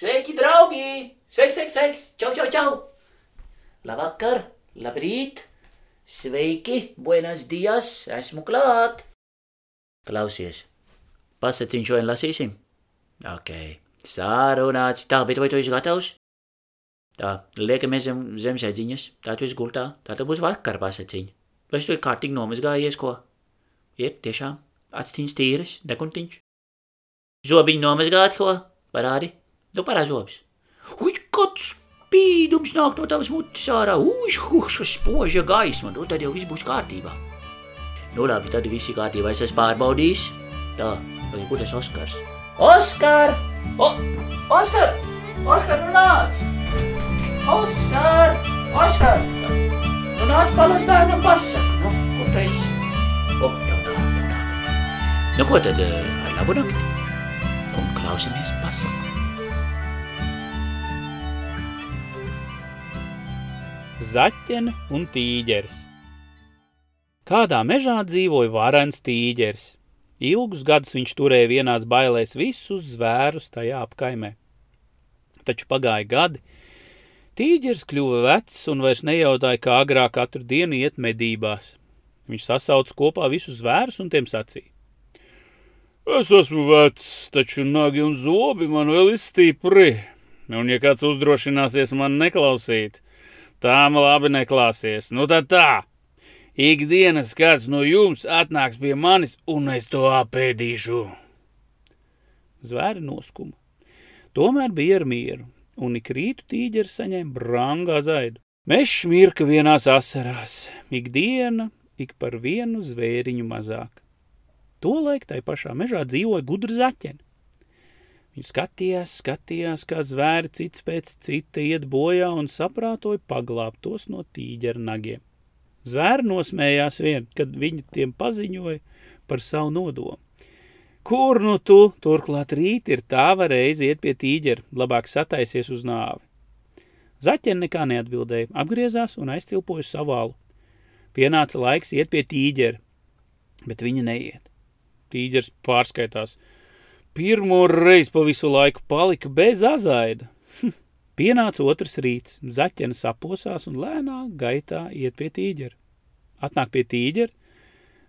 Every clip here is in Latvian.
Sveiki, draugi! Sveiks, sveiks, sveiks! Čau, čau, čau! Labvakar, labrīt! Sveiki, buenas dias, esmu klāt! Klausies, pasaciņš šodien lasīsim? Ok, sārunāts. Tā, bet vai tu esi gatavs? Tā, liekamies zem, zem sēdziņas, tā tu esi gultā, tā tad būs vakar pasaciņa. Vai tu ir kārtīgi nomazgājies, ko? Ir, tiešām, aciņas tīras, dekuntiņš. Zobiņi nomazgāt, ko? Parādi, nu parādi zobus. Uj, kāds spīdums nāk no tavas mutes ārā, uj, huš, spoža gaisma, nu tad jau viss būs kārtībā. Nu labi, tad viss ir kārtībā, es esmu pārbaudījis. Tā, vai kur tas Oskars? Oskar! O, Oskar! Oskar, nu nāc! Oskar! Oskar! Nu nāc palas bērnam pasaka, nu, kur tu esi? O, jau nāk, jau nāk. Nu ko tad, eh, ar labu nakti? Un klausamies pasaku. Zaķene un tīģeris. Kādā mežā dzīvoja varens tīģeris. Ilgus gadus viņš turēja vienās bailēs visus zvērus tajā apkaimē. Taču pagāja gadi, tīģeris kļuva vecs un vairs nejautāja, kā agrāk katru dienu iet medībās. Viņš sasauca kopā visus zvērus un tiem sacīja. Es esmu vecs, taču nagi un zobi man vēl ir stipri, un ja kāds uzdrošināsies man neklausīt, tā man labi neklāsies. Nu tad tā! Ikdienas kāds no jums atnāks pie manis, un es to apēdīšu. Zvēri noskuma. Tomēr bija ar mieru, un ik rītu tīģeris saņēma brangā zaidu. Mešs mirka vienās asarās, ikdiena, ik par vienu zvēriņu mazāk. Tolaik tai pašā mežā dzīvoja gudra zaķene. Viņa skatījās, skatījās, kā zvēri cits pēc cita iet bojā un saprātoja paglābt tos no tīģera nagiem. Zvēri nosmējās vien, kad viņi tiem paziņoja par savu nodomu. Kur nu tu, turklāt rīt ir tāva reize iet pie tīģera, labāk sataisies uz nāvi. Zaķene nekā neatbildēja, apgriezās un aizcilpoja savu alu. Pienāca laiks iet pie tīģera, bet viņa neiet. Tīģers pārskaitās. Pirmo reizi pa visu laiku palika bez azaida. Pienāca otrs rīts, zaķene saposās un lēnā gaitā iet pie tīģera. Atnāk pie tīģera,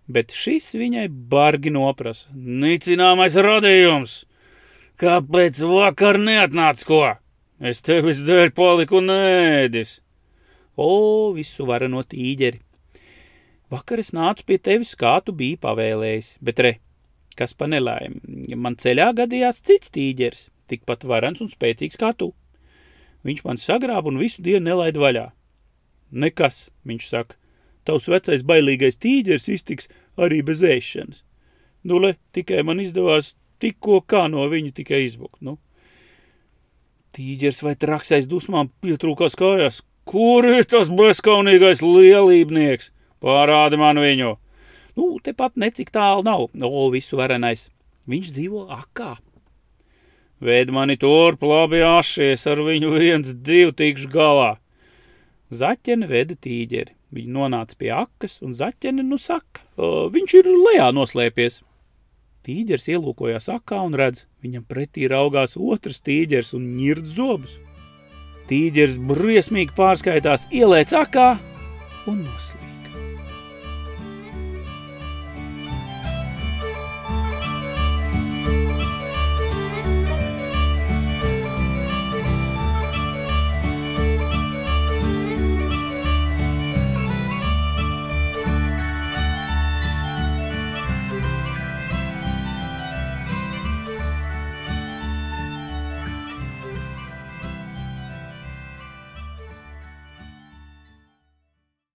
bet šis viņai bargi noprasa. Nicināmais radījums! Kāpēc vakar neatnāc ko? Es tevis dēļ paliku nēdis. O, visu vara no tīģeri. Vakar es nācu pie tevis, kā tu biji pavēlējis, bet re, kas pa nelaimi, man ceļā gadījās cits tīģeris, tikpat varens un spēcīgs kā tu. Viņš man sagrāba un visu dienu nelaid vaļā. Nekas, viņš saka, tavs vecais bailīgais tīģeris iztiks arī bez ēšanas. Nu, le, tikai man izdevās tikko kā no viņa tikai izbukt, nu. Tīģeris vai traksais dusmām pietrūkās kājās. Kur ir tas bezkaunīgais lielībnieks? Pārādi man viņu. Nu, tepat necik tālu nav. O, visu varenais. Viņš dzīvo akā. Vēd mani turp labi ašies, ar viņu viens divu tikšu galā. Zaķene veda tīģeri. Viņa nonāca pie akas, un zaķene nu saka, viņš ir lejā noslēpies. Tīģers ielūkojās akā un redz, viņam pretī raugās otrs tīģers un ņird zobus. Tīģers briesmīgi pārskaitās, ielēc akā un noslēpjas.